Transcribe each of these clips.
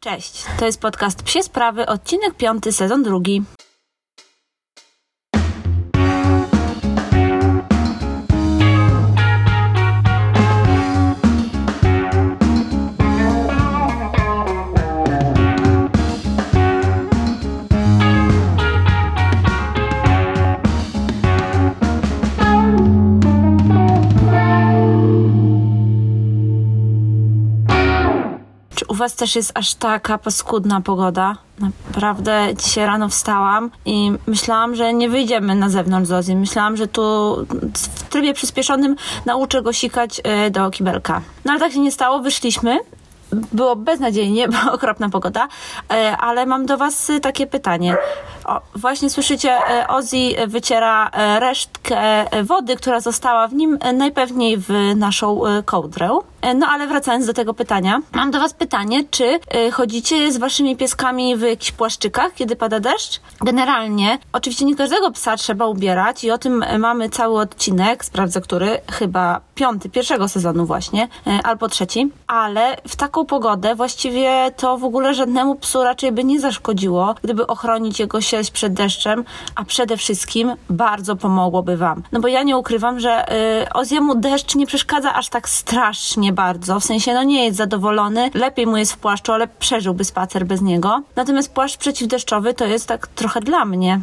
Cześć, to jest podcast Psie Sprawy, odcinek piąty, sezon drugi. Też jest aż taka paskudna pogoda? Naprawdę dzisiaj rano wstałam i myślałam, że nie wyjdziemy na zewnątrz z. Myślałam, że tu w trybie przyspieszonym nauczę go sikać y, do kibelka. No ale tak się nie stało, wyszliśmy. Było beznadziejnie, była okropna pogoda, y, ale mam do Was y, takie pytanie. O, właśnie słyszycie, y, Ozzy wyciera resztkę wody, która została w nim, najpewniej w naszą kołdrę. No ale wracając do tego pytania, mam do Was pytanie, czy chodzicie z Waszymi pieskami w jakichś płaszczykach, kiedy pada deszcz? Generalnie, oczywiście nie każdego psa trzeba ubierać i o tym mamy cały odcinek, sprawdzę który, chyba piąty, pierwszego sezonu właśnie, albo trzeci, ale w taką pogodę właściwie to w ogóle żadnemu psu raczej by nie zaszkodziło, gdyby ochronić jego sierść przed deszczem, a przede wszystkim bardzo pomogłoby Wam. No bo ja nie ukrywam, że y, Oziemu deszcz nie przeszkadza aż tak strasznie bardzo, w sensie no nie jest zadowolony, lepiej mu jest w płaszczu, ale przeżyłby spacer bez niego. Natomiast płaszcz przeciwdeszczowy to jest tak trochę dla mnie.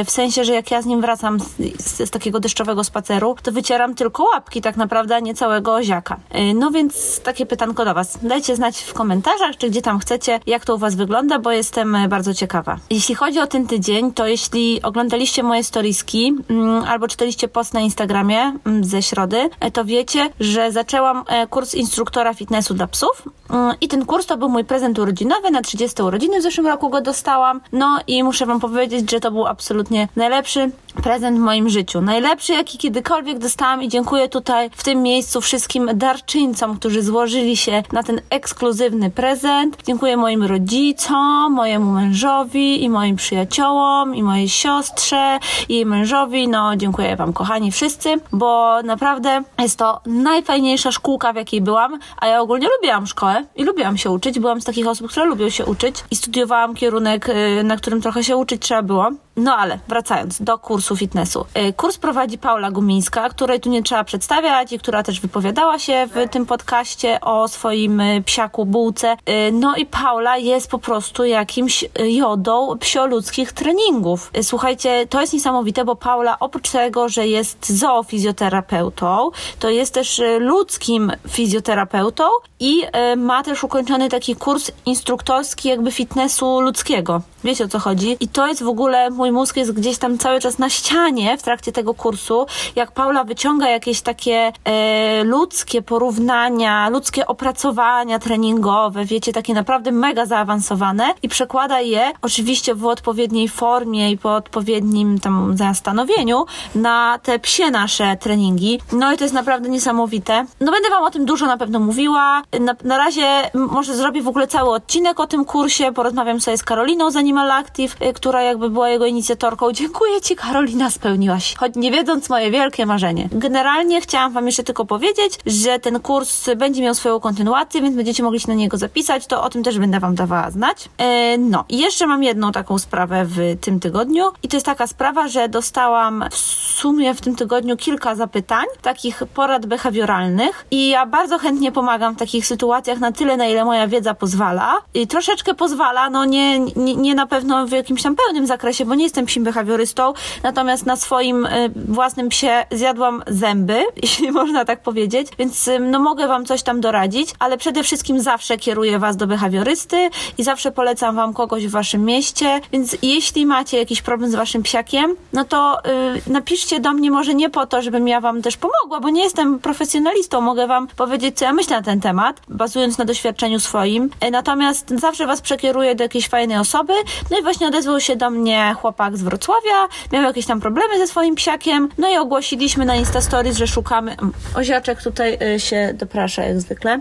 Y, W sensie, że jak ja z nim wracam z, z, z takiego deszczowego spaceru, to wycieram tylko łapki, tak naprawdę, a nie całego oziaka. Y, No więc takie pytanko do Was. Dajcie znać w komentarzach, czy gdzie tam chcecie, jak to u Was wygląda, bo jestem y, bardzo ciekawa. Jeśli chodzi o ten tydzień, to jeśli oglądaliście moje storiski mm, albo czytaliście post na Instagramie mm, ze środy, to wiecie, że zaczęłam e, kurs instruktora fitnessu dla psów Mm, i ten kurs to był mój prezent urodzinowy, na 30 urodziny w zeszłym roku go dostałam. No i muszę Wam powiedzieć, że to był absolutnie najlepszy prezent w moim życiu. Najlepszy, jaki kiedykolwiek dostałam i dziękuję tutaj w tym miejscu wszystkim darczyńcom, którzy złożyli się na ten ekskluzywny prezent. Dziękuję moim rodzicom, mojemu mężowi i moim przyjaciołom i mojej siostrze i jej mężowi. No, dziękuję Wam, kochani wszyscy, bo naprawdę jest to najfajniejsza szkółka, w jakiej byłam, a ja ogólnie lubiłam szkołę i lubiłam się uczyć. Byłam z takich osób, które lubią się uczyć i studiowałam kierunek, y, na którym trochę się uczyć trzeba było. No ale wracając do kursu fitnessu. Y, Kurs prowadzi Paula Gumińska, której tu nie trzeba przedstawiać i która też wypowiadała się w tym podcaście o swoim y, psiaku bułce. Y, No i Paula jest po prostu jakimś jodą psioludzkich treningów. Słuchajcie, to jest niesamowite, bo Paula oprócz tego, że jest zoofizjoterapeutą, to jest też ludzkim fizjoterapeutą i ma też ukończony taki kurs instruktorski jakby fitnessu ludzkiego. Wiecie o co chodzi? I to jest w ogóle, mój mózg jest gdzieś tam cały czas na ścianie w trakcie tego kursu, jak Paula wyciąga jakieś takie e, ludzkie porównania, ludzkie opracowania treningowe, wiecie, takie naprawdę mega zaawansowane i przekłada je oczywiście w odpowiedniej formie i po odpowiednim tam zastanowieniu na te psie nasze treningi. No i to jest naprawdę niesamowite. No będę wam o tym dużo na pewno mówiła. Na, na razie może zrobię w ogóle cały odcinek o tym kursie, porozmawiam sobie z Karoliną z Animal Active, y, która jakby była jego inicjatorką. Dziękuję ci Karolina, spełniłaś. Choć nie wiedząc moje wielkie marzenie. Generalnie chciałam wam jeszcze tylko powiedzieć, że ten kurs będzie miał swoją kontynuację, więc będziecie mogli się na niego zapisać, to o tym też będę wam dawała znać. E, no i jeszcze mam jedną taką sprawę w tym tygodniu i to jest taka sprawa, że dostałam w sumie w tym tygodniu kilka zapytań, takich porad behawioralnych i ja bardzo chętnie pomagam w takich sytuacjach na tyle, na ile moja wiedza pozwala. I troszeczkę pozwala, no nie, nie, nie na pewno w jakimś tam pełnym zakresie, bo nie jestem psim behawiorystą, natomiast na swoim y, własnym psie zjadłam zęby, jeśli można tak powiedzieć, więc y, no mogę wam coś tam doradzić, ale przede wszystkim zawsze kieruję was do behawiorysty i zawsze polecam wam kogoś w waszym mieście, więc jeśli macie jakiś problem z waszym psiakiem, no to y, napiszcie do mnie może nie po to, żebym ja wam też pomogła, bo nie jestem profesjonalistą, mogę wam powiedzieć, co ja myślę na ten temat, bazując na doświadczeniu swoim, natomiast zawsze was przekieruję do jakiejś fajnej osoby, no i właśnie odezwał się do mnie chłopak z Wrocławia, miał jakieś tam problemy ze swoim psiakiem, no i ogłosiliśmy na Insta Stories, że szukamy, Oziaczek tutaj y, się doprasza jak zwykle,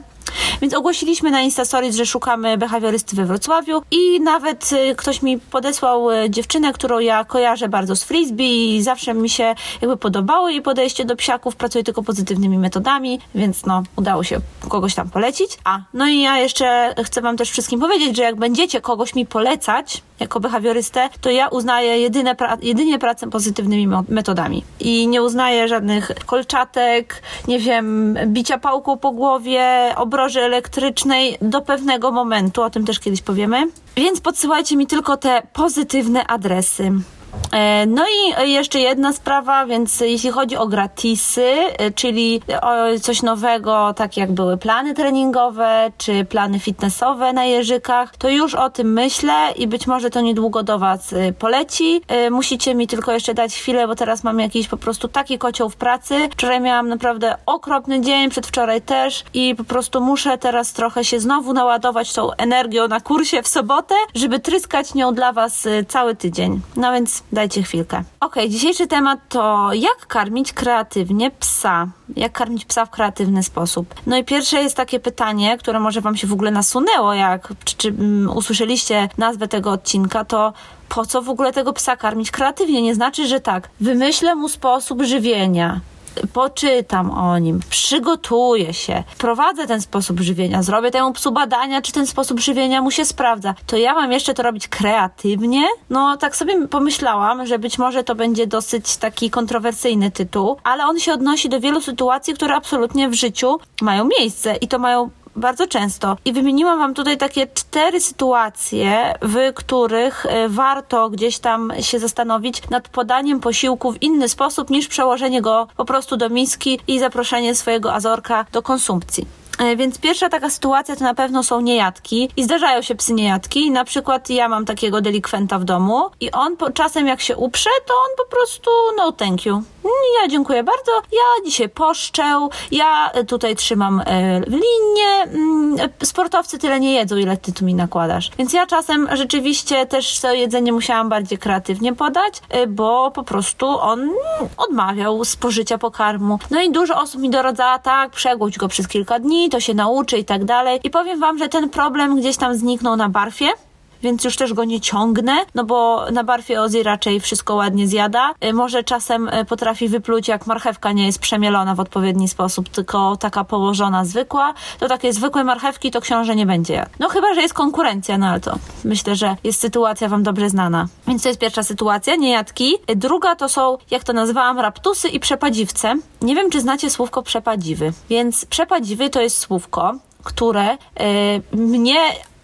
Więc ogłosiliśmy na Insta Stories, że szukamy behawiorysty we Wrocławiu i nawet y, ktoś mi podesłał y, dziewczynę, którą ja kojarzę bardzo z frisbee i zawsze mi się jakby podobało jej podejście do psiaków, pracuje tylko pozytywnymi metodami, więc no, udało się kogoś tam polecić. A, no i ja jeszcze chcę wam też wszystkim powiedzieć, że jak będziecie kogoś mi polecać jako behawiorystę, to ja uznaję jedyne pra jedynie pracę pozytywnymi metodami i nie uznaję żadnych kolczatek, nie wiem, bicia pałką po głowie, obroży elektrycznej do pewnego momentu, o tym też kiedyś powiemy. Więc podsyłajcie mi tylko te pozytywne adresy. E, no i jeszcze jedna sprawa, więc jeśli chodzi o gratisy, e, czyli o coś nowego, tak jak były plany treningowe, czy plany fitnessowe na jeżykach, to już o tym myślę i być może to niedługo do Was e, poleci. Musicie mi tylko jeszcze dać chwilę, bo teraz mam jakiś po prostu taki kocioł w pracy. Wczoraj miałam naprawdę okropny dzień, przedwczoraj też i po prostu muszę teraz trochę się znowu naładować tą energią na kursie w sobotę, żeby tryskać nią dla Was cały tydzień. No więc dajcie chwilkę. Ok, dzisiejszy temat to jak karmić kreatywnie psa. Jak karmić psa w kreatywny sposób. No i pierwsze jest takie pytanie, które może Wam się w ogóle nasunęło, jak czy, czy um, usłyszeliście nazwę tego odcinka, to po co w ogóle tego psa karmić kreatywnie? Nie znaczy, że tak, wymyślę mu sposób żywienia, poczytam o nim, przygotuję się, prowadzę ten sposób żywienia, zrobię temu psu badania, czy ten sposób żywienia mu się sprawdza, to ja mam jeszcze to robić kreatywnie? No, tak sobie pomyślałam, że być może to będzie dosyć taki kontrowersyjny tytuł, ale on się odnosi do wielu sytuacji, które absolutnie w życiu mają miejsce i to mają bardzo często. I wymieniłam Wam tutaj takie cztery sytuacje, w których e, warto gdzieś tam się zastanowić nad podaniem posiłku w inny sposób niż przełożenie go po prostu do miski i zaproszenie swojego azorka do konsumpcji. E, więc pierwsza taka sytuacja to na pewno są niejadki i zdarzają się psy niejadki. Na przykład ja mam takiego delikwenta w domu i on po, czasem jak się uprze, to on po prostu no thank you. Ja dziękuję bardzo, ja dzisiaj poszczę, ja tutaj trzymam e, linię. Mm, sportowcy tyle nie jedzą, ile ty tu mi nakładasz. Więc ja czasem rzeczywiście też to jedzenie musiałam bardziej kreatywnie podać, e, bo po prostu on odmawiał spożycia pokarmu. No i dużo osób mi doradza, tak, przegłódź go przez kilka dni, to się nauczy i tak dalej. I powiem wam, że ten problem gdzieś tam zniknął na barfie więc już też go nie ciągnę, no bo na barfie Ozzy raczej wszystko ładnie zjada. Y, może czasem y, potrafi wypluć, jak marchewka nie jest przemielona w odpowiedni sposób, tylko taka położona zwykła, to takie zwykłe marchewki to książę nie będzie jadł. No chyba, że jest konkurencja, no ale to myślę, że jest sytuacja wam dobrze znana. Więc to jest pierwsza sytuacja, niejadki. Y, druga to są, jak to nazwałam, raptusy i przepadziwce. Nie wiem, czy znacie słówko przepadziwy. Więc przepadziwy to jest słówko, które mnie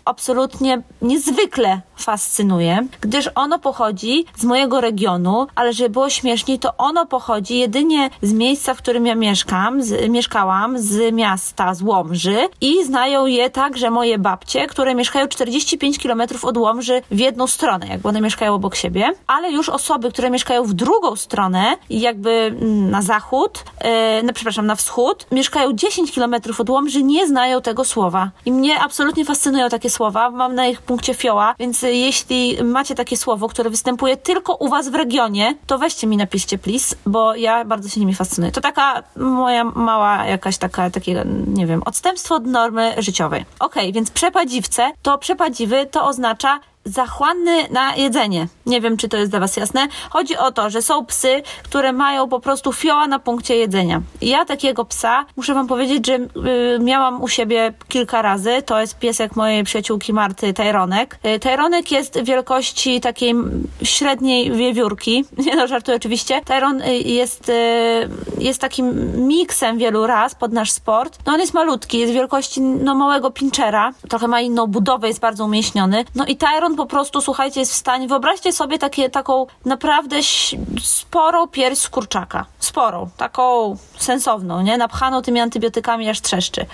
absolutnie niezwykle fascynuje, gdyż ono pochodzi z mojego regionu, ale żeby było śmieszniej, to ono pochodzi jedynie z miejsca, w którym ja mieszkam, z, mieszkałam, z miasta, z Łomży i znają je także moje babcie, które mieszkają 45 km od Łomży w jedną stronę, jakby one mieszkają obok siebie, ale już osoby, które mieszkają w drugą stronę, jakby na zachód, yy, no, przepraszam, na wschód, mieszkają 10 km od Łomży, nie znają tego słowa. I mnie absolutnie fascynują takie słowa, mam na ich punkcie fioła, więc jeśli macie takie słowo, które występuje tylko u was w regionie, to weźcie mi napiszcie please, bo ja bardzo się nimi fascynuję. To taka moja mała jakaś taka, takie, nie wiem, odstępstwo od normy życiowej. Okej, okay, więc przepadziwce, to przepadziwy to oznacza zachłanny na jedzenie. Nie wiem, czy to jest dla Was jasne. Chodzi o to, że są psy, które mają po prostu fioła na punkcie jedzenia. Ja takiego psa, muszę Wam powiedzieć, że y, miałam u siebie kilka razy. To jest piesek mojej przyjaciółki Marty, Tyronek. Y, Tyronek jest wielkości takiej średniej wiewiórki. Nie no, żartuję oczywiście. Tyron y, jest, y, jest takim miksem wielu raz pod nasz sport. No on jest malutki, jest wielkości no, małego pinchera. Trochę ma inną budowę, jest bardzo umieśniony. No i Tyron po prostu, słuchajcie, jest w stanie, wyobraźcie sobie takie, taką naprawdę sporą pierś z kurczaka. Sporą, taką sensowną, nie? Napchaną tymi antybiotykami aż trzeszczy.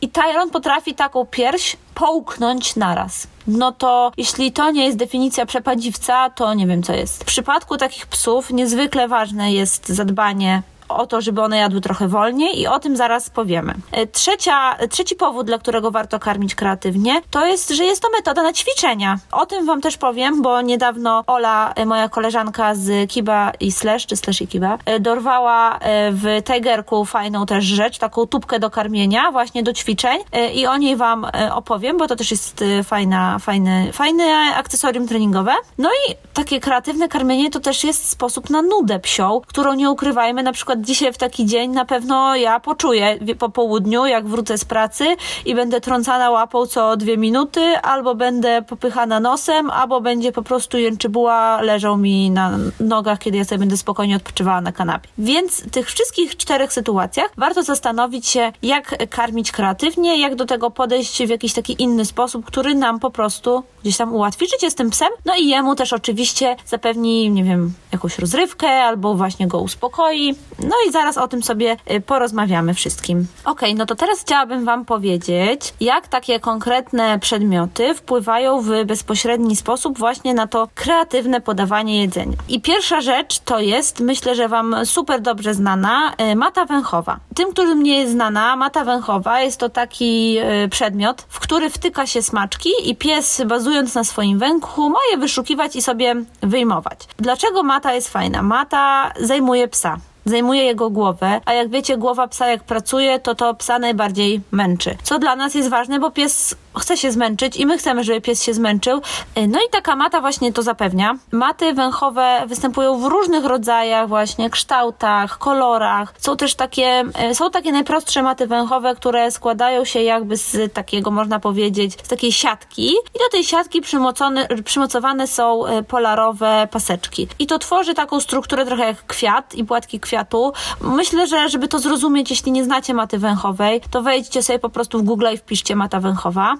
I Tyron potrafi taką pierś połknąć naraz. No to jeśli to nie jest definicja przepadziwca, to nie wiem co jest. W przypadku takich psów niezwykle ważne jest zadbanie o to, żeby one jadły trochę wolniej i o tym zaraz powiemy. E, trzecia, trzeci powód, dla którego warto karmić kreatywnie, to jest, że jest to metoda na ćwiczenia. O tym wam też powiem, bo niedawno Ola, e, moja koleżanka z Kiba i Slash, czy Slash i Kiba, e, dorwała w Tigerku fajną też rzecz, taką tubkę do karmienia, właśnie do ćwiczeń i o niej wam opowiem, bo to też jest fajna, fajny, fajne akcesorium treningowe. No i takie kreatywne karmienie to też jest sposób na nudę psią, którą nie ukrywajmy, na przykład dzisiaj w taki dzień na pewno ja poczuję po południu, jak wrócę z pracy i będę trącana łapą co dwie minuty, albo będę popychana nosem, albo będzie po prostu jęczybuła leżą mi na nogach, kiedy ja sobie będę spokojnie odpoczywała na kanapie. Więc w tych wszystkich czterech sytuacjach warto zastanowić się, jak karmić kreatywnie, jak do tego podejść w jakiś taki inny sposób, który nam po prostu gdzieś tam ułatwi życie z tym psem, no i jemu też oczywiście zapewni, nie wiem, jakąś rozrywkę albo właśnie go uspokoi. No i zaraz o tym sobie y, porozmawiamy wszystkim. Ok, no to teraz chciałabym Wam powiedzieć, jak takie konkretne przedmioty wpływają w bezpośredni sposób właśnie na to kreatywne podawanie jedzenia. I pierwsza rzecz to jest, myślę, że Wam super dobrze znana, y, mata węchowa. Tym, którym nie jest znana, mata węchowa jest to taki y, przedmiot, w który wtyka się smaczki i pies bazując na swoim węchu ma je wyszukiwać i sobie wyjmować. Dlaczego mata jest fajna? Mata zajmuje psa zajmuje jego głowę, a jak wiecie, głowa psa jak pracuje, to to psa najbardziej męczy. Co dla nas jest ważne, bo pies chce się zmęczyć i my chcemy, żeby pies się zmęczył. No i taka mata właśnie to zapewnia. Maty węchowe występują w różnych rodzajach, właśnie kształtach, kolorach. Są też takie, e, są takie najprostsze maty węchowe, które składają się jakby z takiego, można powiedzieć, z takiej siatki i do tej siatki przymocowane są e, polarowe paseczki. I to tworzy taką strukturę trochę jak kwiat i płatki kwiatu. Myślę, że żeby to zrozumieć, jeśli nie znacie maty węchowej, to wejdźcie sobie po prostu w Google i wpiszcie mata węchowa.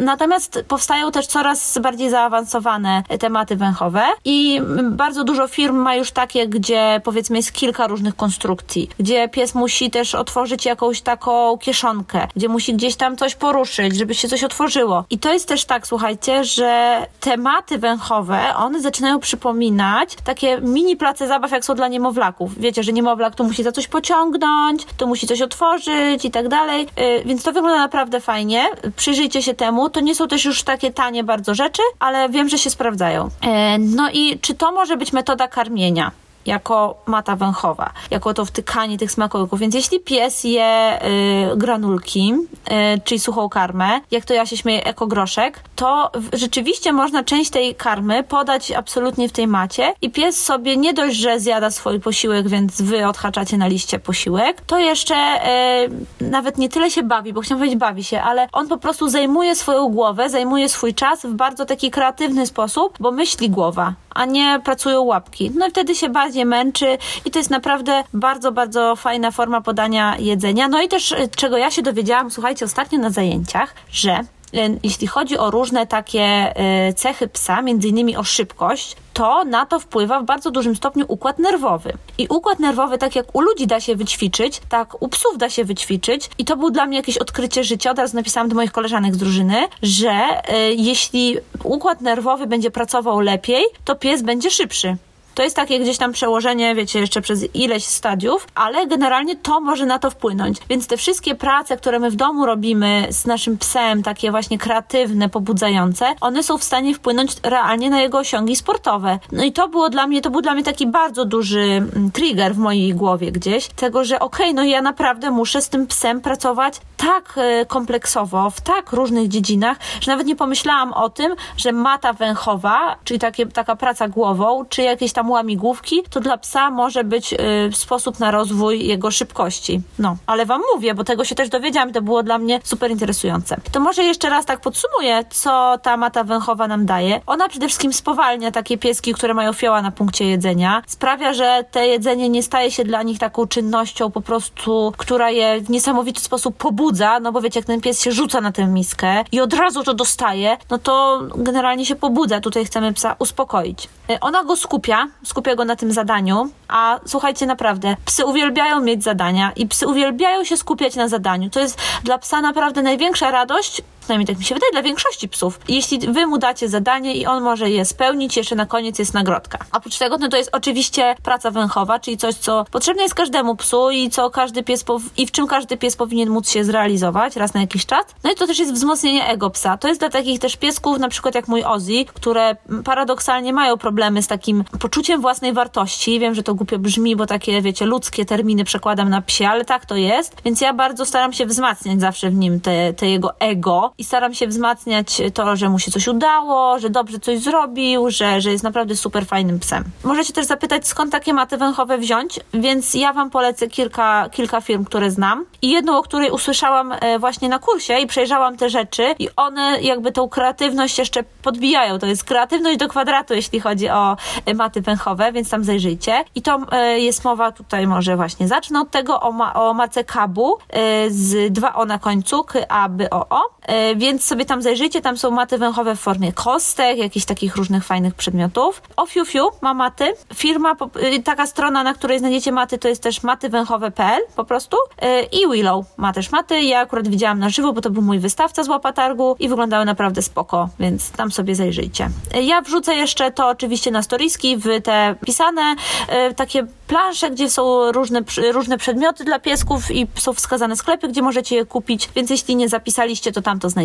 natomiast powstają też coraz bardziej zaawansowane tematy węchowe i bardzo dużo firm ma już takie, gdzie powiedzmy jest kilka różnych konstrukcji, gdzie pies musi też otworzyć jakąś taką kieszonkę, gdzie musi gdzieś tam coś poruszyć, żeby się coś otworzyło. I to jest też tak, słuchajcie, że tematy węchowe, one zaczynają przypominać takie mini place zabaw, jak są dla niemowlaków. Wiecie, że niemowlak to musi za coś pociągnąć, to musi coś otworzyć i tak dalej. Y, więc to wygląda naprawdę fajnie. Przyjrzyjcie się temu. To nie są też już takie tanie bardzo rzeczy, ale wiem, że się sprawdzają. E, no i czy to może być metoda karmienia? Jako mata węchowa, jako to wtykanie tych smakołyków. Więc jeśli pies je y, granulki, y, czyli suchą karmę, jak to ja się śmieję, ekogroszek, to rzeczywiście można część tej karmy podać absolutnie w tej macie i pies sobie nie dość, że zjada swój posiłek, więc wy odhaczacie na liście posiłek, to jeszcze y, nawet nie tyle się bawi, bo chciałam powiedzieć bawi się, ale on po prostu zajmuje swoją głowę, zajmuje swój czas w bardzo taki kreatywny sposób, bo myśli głowa a nie pracują łapki. No i wtedy się bardziej męczy i to jest naprawdę bardzo, bardzo fajna forma podania jedzenia. No i też e, czego ja się dowiedziałam, słuchajcie, ostatnio na zajęciach, że e, jeśli chodzi o różne takie e, cechy psa, między innymi o szybkość, to na to wpływa w bardzo dużym stopniu układ nerwowy. I układ nerwowy, tak jak u ludzi da się wyćwiczyć, tak u psów da się wyćwiczyć. I to był dla mnie jakieś odkrycie życia. Od razu napisałam do moich koleżanek z drużyny, że jeśli układ nerwowy będzie pracował lepiej, to pies będzie szybszy. To jest takie gdzieś tam przełożenie, wiecie, jeszcze przez ileś stadiów, ale generalnie to może na to wpłynąć. Więc te wszystkie prace, które my w domu robimy z naszym psem, takie właśnie kreatywne, pobudzające, one są w stanie wpłynąć realnie na jego osiągi sportowe. No i to było dla mnie, to był dla mnie taki bardzo duży mm, trigger w mojej głowie gdzieś, tego, że okej, okay, no ja naprawdę muszę z tym psem pracować tak e, kompleksowo, w tak różnych dziedzinach, że nawet nie pomyślałam o tym, że mata węchowa, czyli takie, taka praca głową, czy jakieś tam łamigłówki, to dla psa może być y, sposób na rozwój jego szybkości. No, ale wam mówię, bo tego się też dowiedziałam, to było dla mnie super interesujące. To może jeszcze raz tak podsumuję, co ta mata węchowa nam daje. Ona przede wszystkim spowalnia takie pieski, które mają fioła na punkcie jedzenia. Sprawia, że te jedzenie nie staje się dla nich taką czynnością po prostu, która je w niesamowity sposób pobudza, no bo wiecie, jak ten pies się rzuca na tę miskę i od razu to dostaje, no to generalnie się pobudza. Tutaj chcemy psa uspokoić. Y, ona go skupia, skupia go na tym zadaniu, a słuchajcie, naprawdę, psy uwielbiają mieć zadania i psy uwielbiają się skupiać na zadaniu. To jest dla psa naprawdę największa radość, przynajmniej tak mi się wydaje, dla większości psów. Jeśli wy mu dacie zadanie i on może je spełnić, jeszcze na koniec jest nagrodka. Oprócz tego, no to jest oczywiście praca węchowa, czyli coś, co potrzebne jest każdemu psu i co każdy pies i w czym każdy pies powinien móc się zrealizować raz na jakiś czas. No i to też jest wzmocnienie ego psa. To jest dla takich też piesków, na przykład jak mój Ozzy, które paradoksalnie mają problemy z takim poczuciem własnej wartości. Wiem, że to głupio brzmi, bo takie, wiecie, ludzkie terminy przekładam na psie, ale tak to jest. Więc ja bardzo staram się wzmacniać zawsze w nim te, te jego ego i staram się wzmacniać to, że mu się coś udało, że dobrze coś zrobił, że, że jest naprawdę super fajnym psem. Możecie też zapytać, skąd takie maty węchowe wziąć, więc ja Wam polecę kilka, kilka firm, które znam i jedną, o której usłyszałam e, właśnie na kursie i przejrzałam te rzeczy i one jakby tą kreatywność jeszcze podbijają. To jest kreatywność do kwadratu, jeśli chodzi o e, maty węchowe, więc tam zajrzyjcie. I to e, jest mowa tutaj może właśnie zacznę od tego o, ma, o mace kabu z dwa o na końcu, k, a, b, o, o. Więc sobie tam zajrzyjcie, tam są maty węchowe w formie kostek, jakichś takich różnych fajnych przedmiotów. O Fiu Fiu ma maty. Firma, taka strona, na której znajdziecie maty, to jest też matywęchowe.pl po prostu. I Willow ma też maty. Ja akurat widziałam na żywo, bo to był mój wystawca z łapatargu i wyglądały naprawdę spoko, więc tam sobie zajrzyjcie. Ja wrzucę jeszcze to oczywiście na storiski w te pisane e, takie plansze, gdzie są różne, różne przedmioty dla piesków i są wskazane sklepy, gdzie możecie je kupić, więc jeśli nie zapisaliście, to tam to znajdziecie.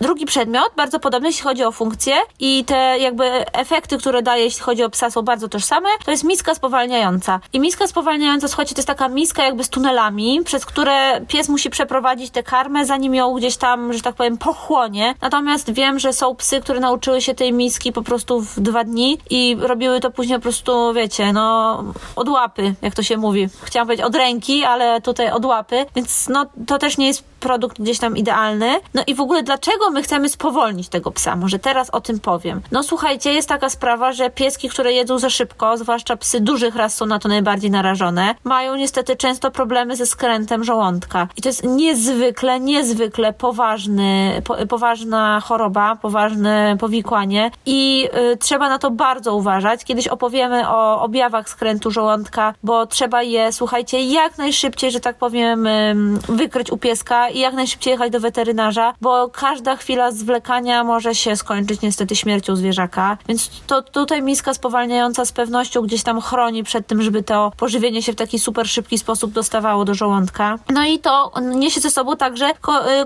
Drugi przedmiot, bardzo podobny, jeśli chodzi o funkcję i te jakby efekty, które daje, jeśli chodzi o psa, są bardzo tożsame, to jest miska spowalniająca. I miska spowalniająca, słuchajcie, to jest taka miska jakby z tunelami, przez które pies musi przeprowadzić tę karmę, zanim ją gdzieś tam, że tak powiem, pochłonie. Natomiast wiem, że są psy, które nauczyły się tej miski po prostu w dwa dni i robiły to później po prostu, wiecie, no, od łapy, jak to się mówi. Chciałam powiedzieć od ręki, ale tutaj od łapy, więc no, to też nie jest produkt gdzieś tam idealny. No i w ogóle dlaczego my chcemy spowolnić tego psa? Może teraz o tym powiem. No słuchajcie, jest taka sprawa, że pieski, które jedzą za szybko, zwłaszcza psy dużych ras są na to najbardziej narażone, mają niestety często problemy ze skrętem żołądka. I to jest niezwykle, niezwykle poważny, po, poważna choroba, poważne powikłanie i y, trzeba na to bardzo uważać. Kiedyś opowiemy o objawach skrętu żołądka, bo trzeba je, słuchajcie, jak najszybciej, że tak powiem, y, wykryć u pieska i jak najszybciej jechać do weterynarza, bo każda chwila zwlekania może się skończyć niestety śmiercią zwierzaka. Więc to tutaj miska spowalniająca z pewnością gdzieś tam chroni przed tym, żeby to pożywienie się w taki super szybki sposób dostawało do żołądka. No i to niesie ze sobą także y,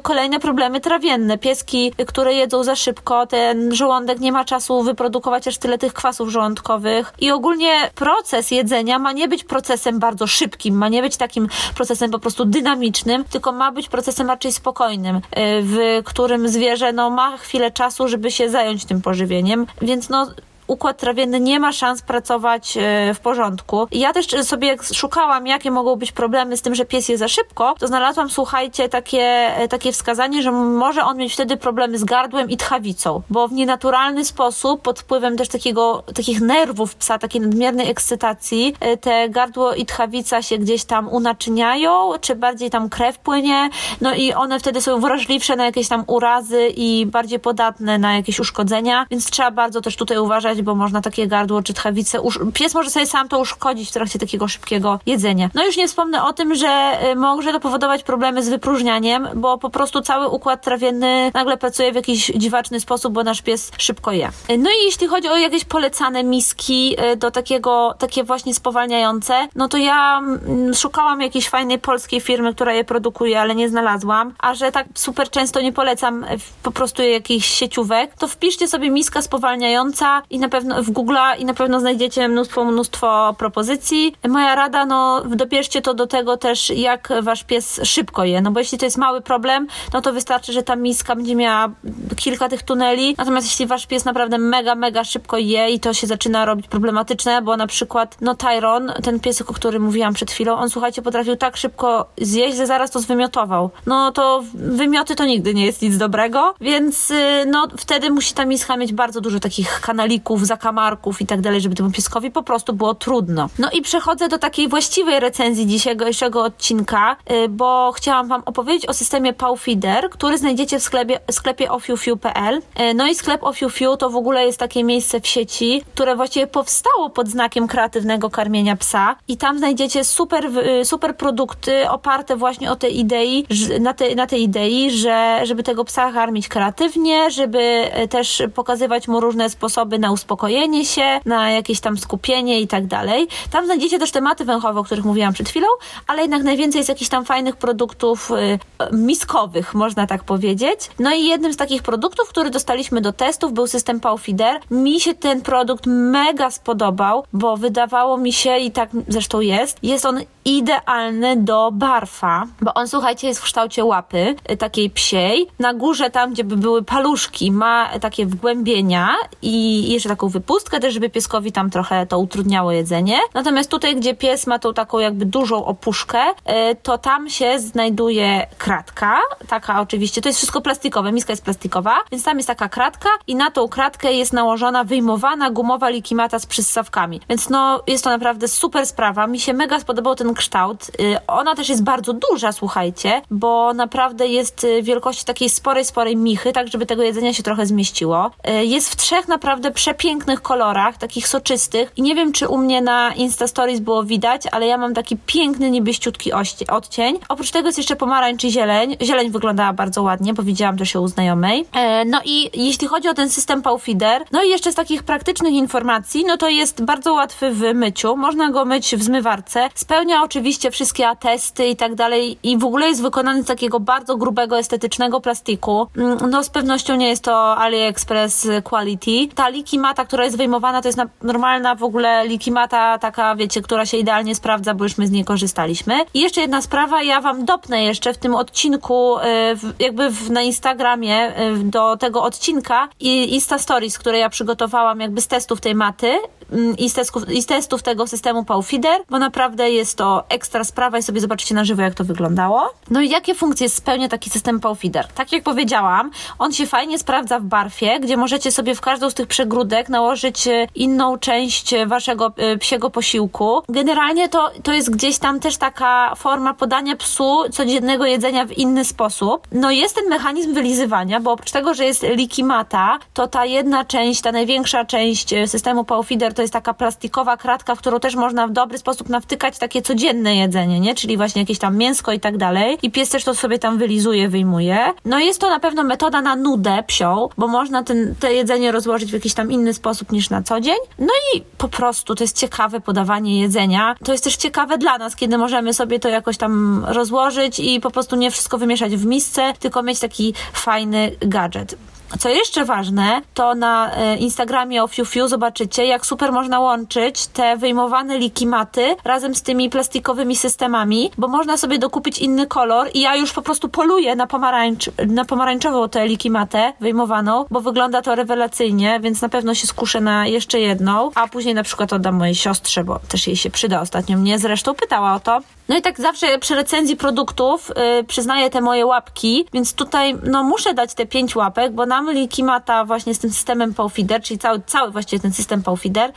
kolejne problemy trawienne. Pieski, które jedzą za szybko, ten żołądek nie ma czasu wyprodukować aż tyle tych kwasów żołądkowych i ogólnie proces jedzenia ma nie być procesem bardzo szybkim, ma nie być takim procesem po prostu dynamicznym, tylko ma być procesem procesem raczej spokojnym, y, w którym zwierzę no, ma chwilę czasu, żeby się zająć tym pożywieniem, więc no układ trawienny nie ma szans pracować e, w porządku. Ja też sobie szukałam, jakie mogą być problemy z tym, że pies je za szybko, to znalazłam, słuchajcie, takie, e, takie wskazanie, że może on mieć wtedy problemy z gardłem i tchawicą, bo w nienaturalny sposób, pod wpływem też takiego, takich nerwów psa, takiej nadmiernej ekscytacji, e, te gardło i tchawica się gdzieś tam unaczyniają, czy bardziej tam krew płynie, no i one wtedy są wrażliwsze na jakieś tam urazy i bardziej podatne na jakieś uszkodzenia, więc trzeba bardzo też tutaj uważać, bo można takie gardło czy tchawicę. Pies może sobie sam to uszkodzić w trakcie takiego szybkiego jedzenia. No już nie wspomnę o tym, że y, może to powodować problemy z wypróżnianiem, bo po prostu cały układ trawienny nagle pracuje w jakiś dziwaczny sposób, bo nasz pies szybko je. Y, no i jeśli chodzi o jakieś polecane miski y, do takiego, takie właśnie spowalniające, no to ja mm, szukałam jakiejś fajnej polskiej firmy, która je produkuje, ale nie znalazłam, a że tak super często nie polecam po prostu jakichś sieciówek, to wpiszcie sobie miska spowalniająca i na na pewno w Google i na pewno znajdziecie mnóstwo, mnóstwo propozycji. Moja rada, no dobierzcie to do tego też, jak wasz pies szybko je, no bo jeśli to jest mały problem, no to wystarczy, że ta miska będzie miała kilka tych tuneli, natomiast jeśli wasz pies naprawdę mega, mega szybko je i to się zaczyna robić problematyczne, bo na przykład, no Tyron, ten piesek, o którym mówiłam przed chwilą, on słuchajcie, potrafił tak szybko zjeść, że zaraz to zwymiotował. No to wymioty to nigdy nie jest nic dobrego, więc y, no wtedy musi ta miska mieć bardzo dużo takich kanalików błędów, zakamarków i tak dalej, żeby temu pieskowi po prostu było trudno. No i przechodzę do takiej właściwej recenzji dzisiejszego odcinka, y, bo chciałam wam opowiedzieć o systemie Powfeeder, który znajdziecie w sklepie, sklepie ofiufiu.pl. Y, no i sklep Ofiufiu to w ogóle jest takie miejsce w sieci, które właściwie powstało pod znakiem kreatywnego karmienia psa i tam znajdziecie super, y, super produkty oparte właśnie o tej idei, na, te, na tej idei, że żeby tego psa karmić kreatywnie, żeby też pokazywać mu różne sposoby na uspokojenie się, na jakieś tam skupienie i tak dalej. Tam znajdziecie też tematy węchowe, o których mówiłam przed chwilą, ale jednak najwięcej jest jakichś tam fajnych produktów y, miskowych, można tak powiedzieć. No i jednym z takich produktów, który dostaliśmy do testów był system Powfeeder. Mi się ten produkt mega spodobał, bo wydawało mi się i tak zresztą jest, jest on idealny do barfa, bo on słuchajcie jest w kształcie łapy, y, takiej psiej. Na górze tam, gdzie by były paluszki, ma takie wgłębienia i jeszcze taką wypustkę też, żeby pieskowi tam trochę to utrudniało jedzenie. Natomiast tutaj, gdzie pies ma tą taką jakby dużą opuszkę, y, to tam się znajduje kratka, taka oczywiście, to jest wszystko plastikowe, miska jest plastikowa, więc tam jest taka kratka i na tą kratkę jest nałożona wyjmowana gumowa likimata z przyssawkami. Więc no, jest to naprawdę super sprawa. Mi się mega spodobał ten kształt. Y, ona też jest bardzo duża, słuchajcie, bo naprawdę jest wielkości takiej sporej, sporej michy, tak żeby tego jedzenia się trochę zmieściło. Jest w trzech naprawdę przepięknych kolorach, takich soczystych i nie wiem, czy u mnie na Insta Stories było widać, ale ja mam taki piękny, niebieściutki odcień. Oprócz tego jest jeszcze pomarańcz i zieleń. Zieleń wyglądała bardzo ładnie, bo widziałam też ją u znajomej. E, no i jeśli chodzi o ten system Powfeeder, no i jeszcze z takich praktycznych informacji, no to jest bardzo łatwy w myciu. Można go myć w zmywarce. Spełnia oczywiście wszystkie atesty i tak dalej i w ogóle jest wykonany z takiego bardzo grubego, estetycznego plastiku. Mm, no z pewnością nie jest to AliExpress Quality. Ta likimata, która jest wyjmowana, to jest normalna w ogóle likimata, taka wiecie, która się idealnie sprawdza, bo już my z niej korzystaliśmy. I jeszcze jedna sprawa, ja wam dopnę jeszcze w tym odcinku, y, jakby na Instagramie y, do tego odcinka i Insta Stories, które ja przygotowałam jakby z testów tej maty mm, i z testów, i z testów tego systemu Powfeeder, bo naprawdę jest to ekstra sprawa i sobie zobaczycie na żywo, jak to wyglądało. No i jakie funkcje spełnia taki system Powfeeder? Tak jak powiedziałam, on się fajnie sprawdza w barfie, gdzie możecie sobie w każdą z tych przegródek nałożyć y, inną część waszego psiego posiłku. Generalnie to, to jest gdzieś tam też taka forma podania psu codziennego jedzenia w inny sposób. No jest ten mechanizm wylizywania, bo oprócz tego, że jest likimata, to ta jedna część, ta największa część e, systemu Powfeeder to jest taka plastikowa kratka, w którą też można w dobry sposób nawtykać takie codzienne jedzenie, nie? Czyli właśnie jakieś tam mięsko i tak dalej. I pies też to sobie tam wylizuje, wyjmuje. No jest to na pewno metoda na nudę psią, bo można ten, te jedzenie rozłożyć w jakiś tam inny sposób niż na co dzień. No i po prostu to jest ciekawe podawanie jedzenia. To jest też ciekawe dla nas, kiedy możemy sobie to jakoś tam rozłożyć i po prostu nie wszystko wymieszać w misce, tylko mieć taki fajny gadżet. Co jeszcze ważne, to na e, Instagramie o Fiu zobaczycie, jak super można łączyć te wyjmowane likimaty razem z tymi plastikowymi systemami, bo można sobie dokupić inny kolor i ja już po prostu poluję na, pomarańcz, na pomarańczową tę likimatę wyjmowaną, bo wygląda to rewelacyjnie, więc na pewno się skuszę na jeszcze jedną, a później na przykład oddam mojej siostrze, bo też jej się przyda. Ostatnio mnie zresztą pytała o to. No i tak zawsze przy recenzji produktów yy, przyznaję te moje łapki, więc tutaj no muszę dać te pięć łapek, bo nam Likimata właśnie z tym systemem Powfeeder, czyli cały, cały właściwie ten system Powfeeder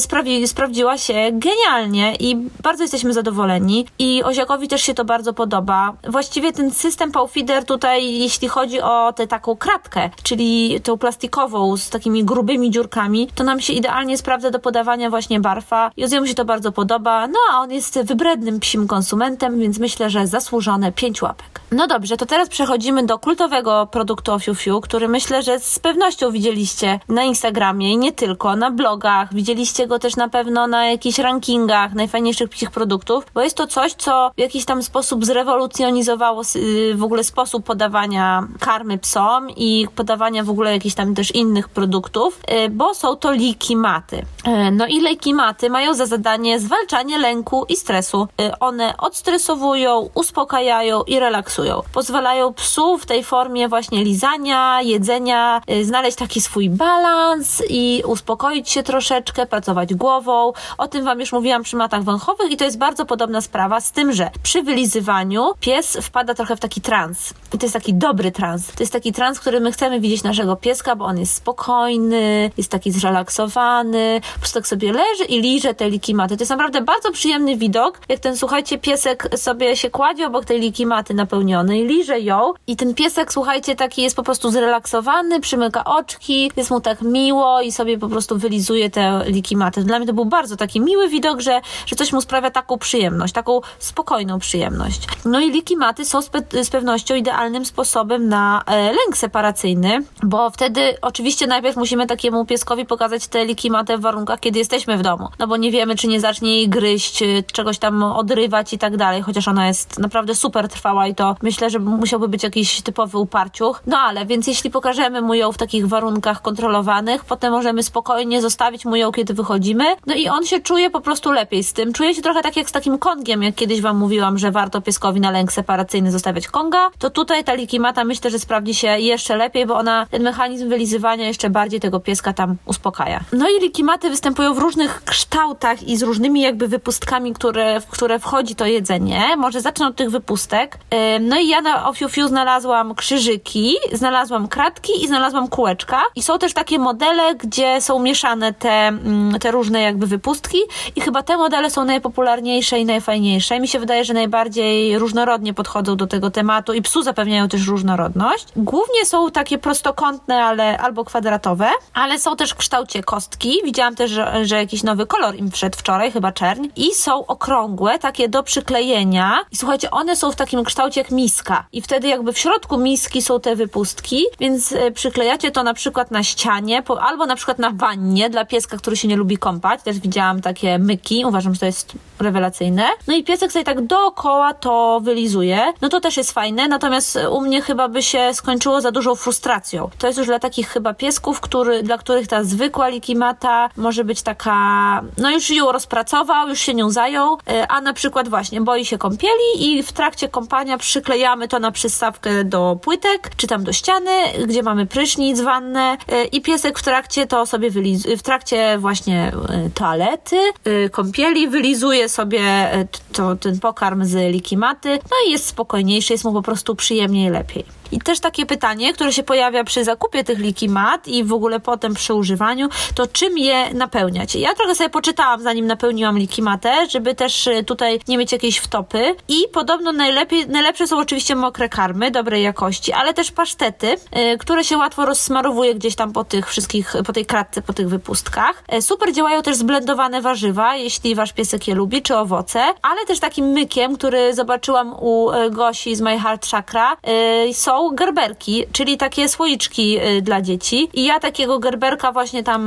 sprawi, sprawdziła się genialnie i bardzo jesteśmy zadowoleni i Oziakowi też się to bardzo podoba. Właściwie ten system Powfeeder tutaj, jeśli chodzi o tę taką kratkę, czyli tą plastikową z takimi grubymi dziurkami, to nam się idealnie sprawdza do podawania właśnie barfa i Oziemu się to bardzo podoba, no a on jest wybrednym psim psim konsumentem, więc myślę, że zasłużone 5 łapek. No dobrze, to teraz przechodzimy do kultowego produktu Ofiufiu, który myślę, że z pewnością widzieliście na Instagramie i nie tylko, na blogach, widzieliście go też na pewno na jakichś rankingach najfajniejszych psich produktów, bo jest to coś, co w jakiś tam sposób zrewolucjonizowało y, w ogóle sposób podawania karmy psom i podawania w ogóle jakichś tam też innych produktów, y, bo są to liki maty. Y, no i leki maty mają za zadanie zwalczanie lęku i stresu one odstresowują, uspokajają i relaksują. Pozwalają psu w tej formie właśnie lizania, jedzenia, y, znaleźć taki swój balans i uspokoić się troszeczkę, pracować głową. O tym Wam już mówiłam przy matach wąchowych i to jest bardzo podobna sprawa z tym, że przy wylizywaniu pies wpada trochę w taki trans. I to jest taki dobry trans. To jest taki trans, który my chcemy widzieć naszego pieska, bo on jest spokojny, jest taki zrelaksowany, po prostu tak sobie leży i liże te likimaty. To jest naprawdę bardzo przyjemny widok, jak ten, słuchajcie, piesek sobie się kładzie obok tej likimaty napełnionej, liże ją i ten piesek, słuchajcie, taki jest po prostu zrelaksowany, przymyka oczki, jest mu tak miło i sobie po prostu wylizuje te likimaty. Dla mnie to był bardzo taki miły widok, że, że coś mu sprawia taką przyjemność, taką spokojną przyjemność. No i likimaty są z, pe z pewnością idealnym sposobem na e, lęk separacyjny, bo wtedy oczywiście najpierw musimy takiemu pieskowi pokazać tę likimatę w warunkach, kiedy jesteśmy w domu, no bo nie wiemy, czy nie zacznie jej gryźć, czegoś tam odrywać i tak dalej, chociaż ona jest naprawdę super trwała i to myślę, że musiałby być jakiś typowy uparciuch. No ale, więc jeśli pokażemy mu ją w takich warunkach kontrolowanych, potem możemy spokojnie zostawić mu ją, kiedy wychodzimy, no i on się czuje po prostu lepiej z tym. Czuje się trochę tak jak z takim kongiem, jak kiedyś wam mówiłam, że warto pieskowi na lęk separacyjny zostawiać konga, to tutaj ta likimata myślę, że sprawdzi się jeszcze lepiej, bo ona ten mechanizm wylizywania jeszcze bardziej tego pieska tam uspokaja. No i likimaty występują w różnych kształtach i z różnymi jakby wypustkami, które, które wchodzi to jedzenie. Może zacznę od tych wypustek. No i ja na Ofiufiu znalazłam krzyżyki, znalazłam kratki i znalazłam kółeczka. I są też takie modele, gdzie są mieszane te, mm, te różne jakby wypustki i chyba te modele są najpopularniejsze i najfajniejsze. Mi się wydaje, że najbardziej różnorodnie podchodzą do tego tematu i psu zapewniają też różnorodność. Głównie są takie prostokątne, ale albo kwadratowe, ale są też w kształcie kostki. Widziałam też, że, że jakiś nowy kolor im wszedł wczoraj, chyba czerń. I są okrągłe, takie do przyklejenia. I słuchajcie, one są w takim kształcie jak miska. I wtedy jakby w środku miski są te wypustki, więc e, przyklejacie to na przykład na ścianie, albo na przykład na wannie dla pieska, który się nie lubi kąpać. Też widziałam takie myki, uważam, że to jest rewelacyjne. No i piesek sobie tak dookoła to wylizuje. No to też jest fajne, natomiast u mnie chyba by się skończyło za dużą frustracją. To jest już dla takich chyba piesków, który, dla których ta zwykła likimata może być taka, no już ją rozpracował, już się nią zajął, e, a na przykład właśnie boi się kąpieli i w trakcie kąpania przyklejamy to na przystawkę do płytek, czy tam do ściany, gdzie mamy prysznic, wannę e, i piesek w trakcie to sobie wylizuje, w trakcie właśnie e, toalety, kąpieli wylizuje sobie to, ten pokarm z likimaty, no i jest spokojniejszy, jest mu po prostu przyjemniej lepiej. I też takie pytanie, które się pojawia przy zakupie tych likimat i w ogóle potem przy używaniu, to czym je napełniać? Ja trochę sobie poczytałam, zanim napełniłam likimatę, żeby też y, tutaj nie mieć jakiejś wtopy. I podobno najlepiej, najlepsze są oczywiście mokre karmy dobrej jakości, ale też pasztety, yy, które się łatwo rozsmarowuje gdzieś tam po tych wszystkich, po tej kratce, po tych wypustkach. Yy, super działają też zblendowane warzywa, jeśli wasz piesek je lubi, czy owoce, ale też takim mykiem, który zobaczyłam u y, Gosi z My Heart Chakra, yy, gerberki, czyli takie słoiczki y, dla dzieci. I ja takiego gerberka właśnie tam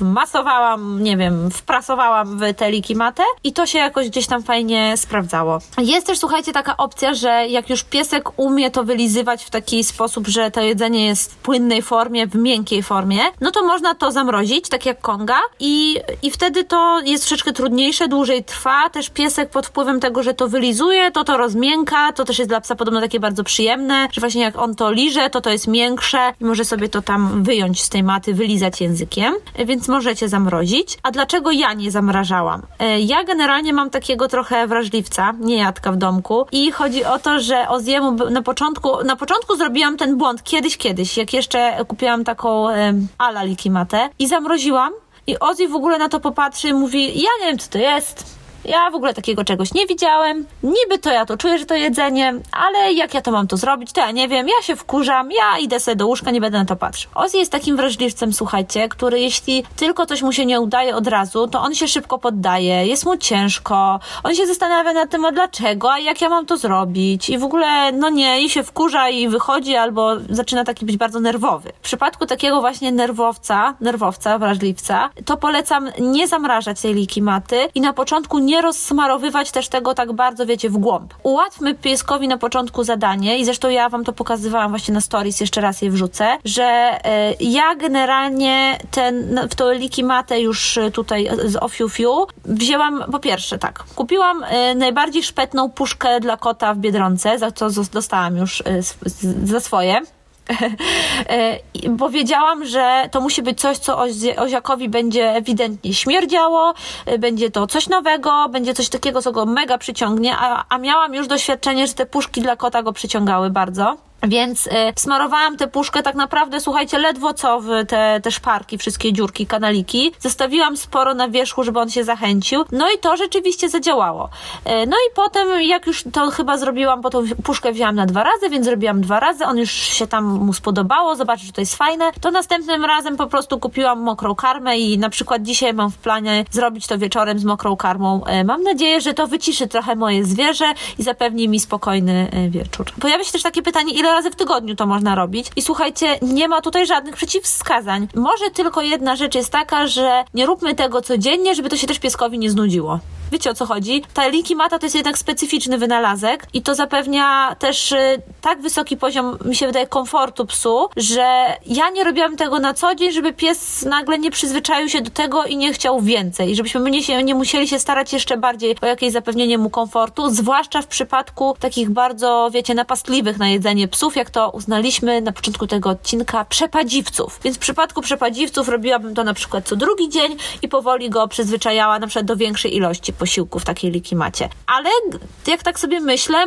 wmasowałam, nie wiem, wprasowałam w tę likimatę i to się jakoś gdzieś tam fajnie sprawdzało. Jest też, słuchajcie, taka opcja, że jak już piesek umie to wylizywać w taki sposób, że to jedzenie jest w płynnej formie, w miękkiej formie, no to można to zamrozić, tak jak konga i, i wtedy to jest troszeczkę trudniejsze, dłużej trwa. Też piesek pod wpływem tego, że to wylizuje, to to rozmięka, to też jest dla psa podobno takie bardzo przyjemne że właśnie jak on to liże, to to jest miększe i może sobie to tam wyjąć z tej maty, wylizać językiem, więc możecie zamrozić. A dlaczego ja nie zamrażałam? E, ja generalnie mam takiego trochę wrażliwca, niejadka w domku i chodzi o to, że Oziemu na początku, na początku zrobiłam ten błąd kiedyś, kiedyś, jak jeszcze kupiłam taką um, ala likimatę i zamroziłam i Ozzy w ogóle na to popatrzy i mówi, ja nie wiem co to jest, ja w ogóle takiego czegoś nie widziałem. Niby to ja to czuję, że to jedzenie, ale jak ja to mam to zrobić, to ja nie wiem. Ja się wkurzam, ja idę sobie do łóżka, nie będę na to patrzył. Ozzy jest takim wrażliwcem, słuchajcie, który jeśli tylko coś mu się nie udaje od razu, to on się szybko poddaje, jest mu ciężko, on się zastanawia nad tym, a dlaczego, a jak ja mam to zrobić i w ogóle, no nie, i się wkurza i wychodzi albo zaczyna taki być bardzo nerwowy. W przypadku takiego właśnie nerwowca, nerwowca, wrażliwca, to polecam nie zamrażać tej liki maty i na początku nie nie rozsmarowywać też tego tak bardzo, wiecie, w głąb. Ułatwmy pieskowi na początku zadanie i zresztą ja wam to pokazywałam właśnie na stories, jeszcze raz je wrzucę, że y, ja generalnie ten, w to likimatę już tutaj z Ofiufiu wzięłam, po pierwsze tak, kupiłam najbardziej szpetną puszkę dla kota w Biedronce, za co dostałam już za swoje. Bo wiedziałam, że to musi być coś, co Oziakowi będzie ewidentnie śmierdziało, będzie to coś nowego, będzie coś takiego, co go mega przyciągnie, a, a miałam już doświadczenie, że te puszki dla kota go przyciągały bardzo. Więc y, smarowałam tę puszkę tak naprawdę, słuchajcie, ledwo co w te, te szparki, wszystkie dziurki, kanaliki. Zostawiłam sporo na wierzchu, żeby on się zachęcił. No i to rzeczywiście zadziałało. Y, no i potem, jak już to chyba zrobiłam, bo tą puszkę wzięłam na dwa razy, więc zrobiłam dwa razy. On już się tam mu spodobało, zobaczy, że to jest fajne. To następnym razem po prostu kupiłam mokrą karmę i na przykład dzisiaj mam w planie zrobić to wieczorem z mokrą karmą. Y, mam nadzieję, że to wyciszy trochę moje zwierzę i zapewni mi spokojny wieczór. Pojawia się też takie pytanie, ile razy w tygodniu to można robić. I słuchajcie, nie ma tutaj żadnych przeciwwskazań. Może tylko jedna rzecz jest taka, że nie róbmy tego codziennie, żeby to się też pieskowi nie znudziło. Wiecie o co chodzi? Ta Likimata to jest jednak specyficzny wynalazek i to zapewnia też y, tak wysoki poziom, mi się wydaje, komfortu psu, że ja nie robiłam tego na co dzień, żeby pies nagle nie przyzwyczaił się do tego i nie chciał więcej. Żebyśmy my nie, się, nie musieli się starać jeszcze bardziej o jakieś zapewnienie mu komfortu, zwłaszcza w przypadku takich bardzo, wiecie, napastliwych na jedzenie psów, jak to uznaliśmy na początku tego odcinka, przepadziwców. Więc w przypadku przepadziwców robiłabym to na przykład co drugi dzień i powoli go przyzwyczajała na przykład do większej ilości posiłku w takiej likimacie. Ale jak tak sobie myślę,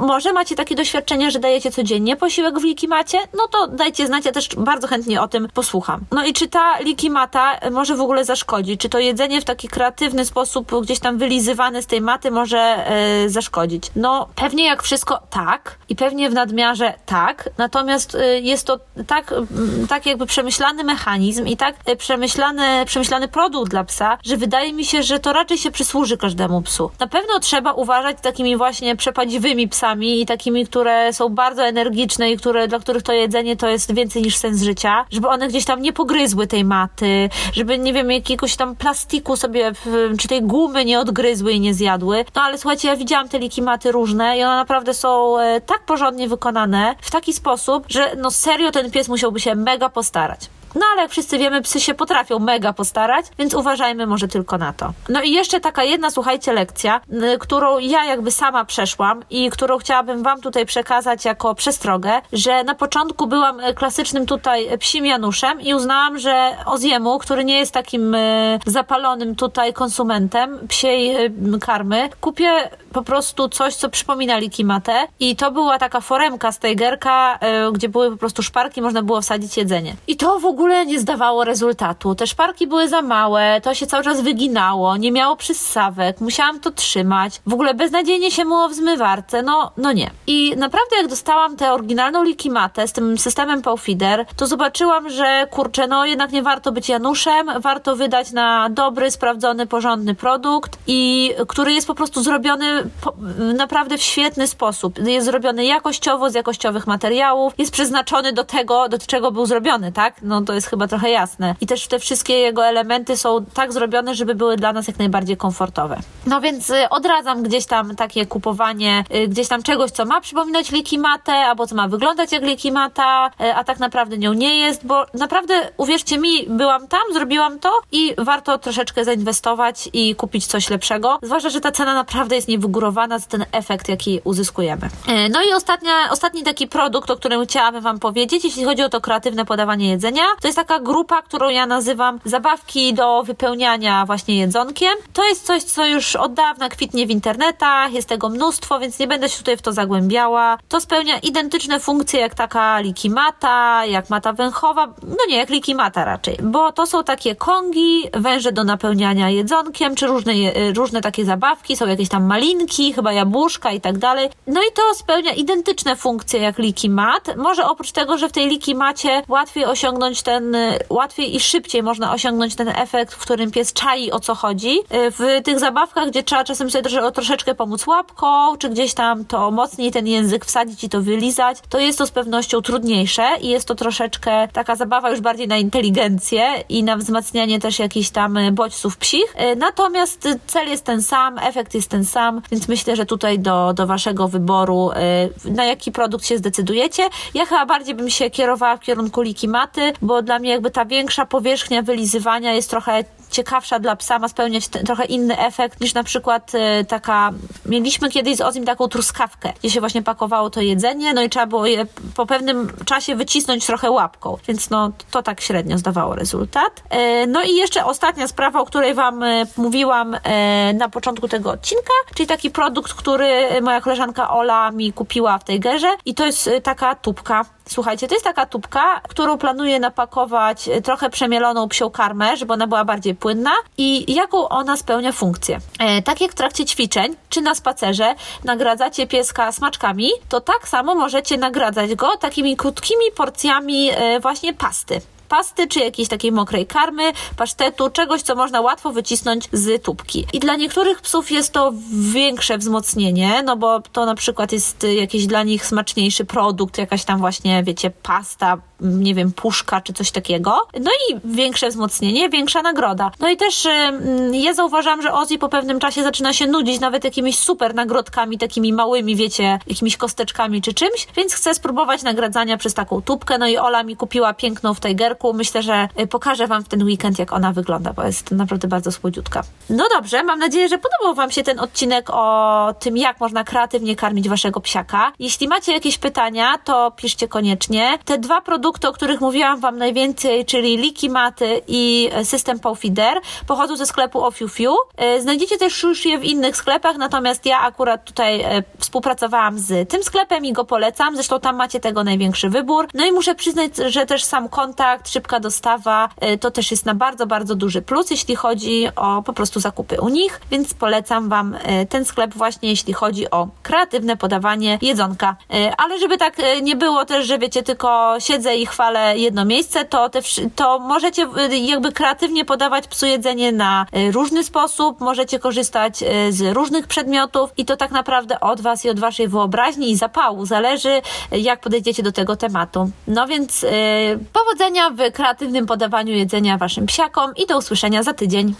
może macie takie doświadczenia, że dajecie codziennie posiłek w likimacie? No to dajcie znać, ja też bardzo chętnie o tym posłucham. No i czy ta likimata może w ogóle zaszkodzić? Czy to jedzenie w taki kreatywny sposób, gdzieś tam wylizywane z tej maty może yy, zaszkodzić? No pewnie jak wszystko tak i pewnie w nadmiarze tak, natomiast yy, jest to tak, yy, tak jakby przemyślany mechanizm i tak y, przemyślany, przemyślany produkt dla psa, że wydaje mi się, że to raczej się przysługuje służy każdemu psu. Na pewno trzeba uważać takimi właśnie przepadziwymi psami i takimi, które są bardzo energiczne i które, dla których to jedzenie to jest więcej niż sens życia, żeby one gdzieś tam nie pogryzły tej maty, żeby, nie wiem, jakiegoś tam plastiku sobie, czy tej gumy nie odgryzły i nie zjadły. No ale słuchajcie, ja widziałam te liki maty różne i one naprawdę są e, tak porządnie wykonane, w taki sposób, że no serio ten pies musiałby się mega postarać. No ale jak wszyscy wiemy, psy się potrafią mega postarać, więc uważajmy może tylko na to. No i jeszcze taka jedna, słuchajcie, lekcja, którą ja jakby sama przeszłam i którą chciałabym Wam tutaj przekazać jako przestrogę, że na początku byłam e, klasycznym tutaj psim Januszem i uznałam, że Oziemu, który nie jest takim e, zapalonym tutaj konsumentem psiej e, karmy, kupię po prostu coś, co przypomina likimatę i to była taka foremka z Tigerka, gdzie były po prostu szparki, można było wsadzić jedzenie. I to w ogóle ogóle nie zdawało rezultatu. Te szparki były za małe, to się cały czas wyginało, nie miało przyssawek, musiałam to trzymać. W ogóle beznadziejnie się myło w zmywarce, no, no nie. I naprawdę jak dostałam tę oryginalną likimatę z tym systemem Powfeeder, to zobaczyłam, że kurczę, no jednak nie warto być Januszem, warto wydać na dobry, sprawdzony, porządny produkt i który jest po prostu zrobiony po, naprawdę w świetny sposób. Jest zrobiony jakościowo, z jakościowych materiałów, jest przeznaczony do tego, do czego był zrobiony, tak? No to jest chyba trochę jasne. I też te wszystkie jego elementy są tak zrobione, żeby były dla nas jak najbardziej komfortowe. No więc y, odradzam gdzieś tam takie kupowanie y, gdzieś tam czegoś, co ma przypominać likimatę, albo co ma wyglądać jak likimata, y, a tak naprawdę nią nie jest, bo naprawdę, uwierzcie mi, byłam tam, zrobiłam to i warto troszeczkę zainwestować i kupić coś lepszego. Zwłaszcza, że ta cena naprawdę jest niewygórowana za ten efekt, jaki uzyskujemy. No i ostatnia, ostatni taki produkt, o którym chciałabym Wam powiedzieć, jeśli chodzi o to kreatywne podawanie jedzenia, to jest taka grupa, którą ja nazywam zabawki do wypełniania właśnie jedzonkiem. To jest coś, co już od dawna kwitnie w internetach, jest tego mnóstwo, więc nie będę się tutaj w to zagłębiała. To spełnia identyczne funkcje jak taka likimata, jak mata węchowa, no nie, jak likimata raczej, bo to są takie kongi, węże do napełniania jedzonkiem, czy różne, różne takie zabawki, są jakieś tam malinki, chyba jabłuszka i tak dalej. No i to spełnia identyczne funkcje jak likimat. Może oprócz tego, że w tej likimacie łatwiej osiągnąć ten, y, łatwiej i szybciej można osiągnąć ten efekt, w którym pies czai o co chodzi. Y, w tych zabawkach, gdzie trzeba czasem sobie trosze, troszeczkę pomóc łapką, czy gdzieś tam to mocniej ten język wsadzić i to wylizać, to jest to z pewnością trudniejsze i jest to troszeczkę taka zabawa już bardziej na inteligencję i na wzmacnianie też jakichś tam y, bodźców psich. Natomiast cel jest ten sam, efekt jest ten sam, więc myślę, że tutaj do, do waszego wyboru, na jaki produkt się zdecydujecie. Ja chyba bardziej bym się kierowała w kierunku likimaty, bo dla mnie jakby ta większa powierzchnia wylizywania jest trochę ciekawsza dla psa, ma spełniać ten, trochę inny efekt niż na przykład y, taka, mieliśmy kiedyś z Ozim taką truskawkę, gdzie się właśnie pakowało to jedzenie, no i trzeba było je po pewnym czasie wycisnąć trochę łapką, więc no to tak średnio zdawało rezultat. Y, no i jeszcze ostatnia sprawa, o której Wam y, mówiłam na początku tego odcinka, czyli taki produkt, który moja koleżanka Ola mi kupiła w tej gerze i to jest taka tubka Słuchajcie, to jest taka tubka, którą planuję napakować trochę przemieloną psią karmę, żeby ona była bardziej płynna i jaką ona spełnia funkcję. E, tak jak w trakcie ćwiczeń, czy na spacerze nagradzacie pieska smaczkami, to tak samo możecie nagradzać go takimi krótkimi porcjami e, właśnie pasty pasty, czy jakiejś takiej mokrej karmy, pasztetu, czegoś, co można łatwo wycisnąć z tubki. I dla niektórych psów jest to większe wzmocnienie, no bo to na przykład jest jakiś dla nich smaczniejszy produkt, jakaś tam właśnie, wiecie, pasta, nie wiem, puszka czy coś takiego. No i większe wzmocnienie, większa nagroda. No i też ja zauważam, że Ozzy po pewnym czasie zaczyna się nudzić nawet jakimiś super nagrodkami, takimi małymi, wiecie, jakimiś kosteczkami czy czymś, więc chcę spróbować nagradzania przez taką tubkę. No i Ola mi kupiła piękną w Tigerku. Myślę, że y, pokażę Wam w ten weekend, jak ona wygląda, bo jest naprawdę bardzo słodziutka. No dobrze, mam nadzieję, że podobał Wam się ten odcinek o tym, jak można kreatywnie karmić Waszego psiaka. Jeśli macie jakieś pytania, to piszcie koniecznie. Te dwa produkty o których mówiłam Wam najwięcej, czyli Liki Maty i system Powfeeder, pochodzą ze sklepu Ofiufiu. E, znajdziecie też już je w innych sklepach, natomiast ja akurat tutaj e, współpracowałam z tym sklepem i go polecam. Zresztą tam macie tego największy wybór. No i muszę przyznać, że też sam kontakt, szybka dostawa, e, to też jest na bardzo, bardzo duży plus, jeśli chodzi o po prostu zakupy u nich, więc polecam Wam ten sklep właśnie, jeśli chodzi o kreatywne podawanie jedzonka. Ale żeby tak nie było też, że wiecie, tylko siedzę i chwalę jedno miejsce, to, te, to możecie y, jakby kreatywnie podawać psu jedzenie na y, różny sposób, możecie korzystać y, z różnych przedmiotów i to tak naprawdę od Was i od Waszej wyobraźni i zapału zależy, jak podejdziecie do tego tematu. No więc powodzenia w kreatywnym podawaniu jedzenia Waszym psiakom i do usłyszenia za tydzień.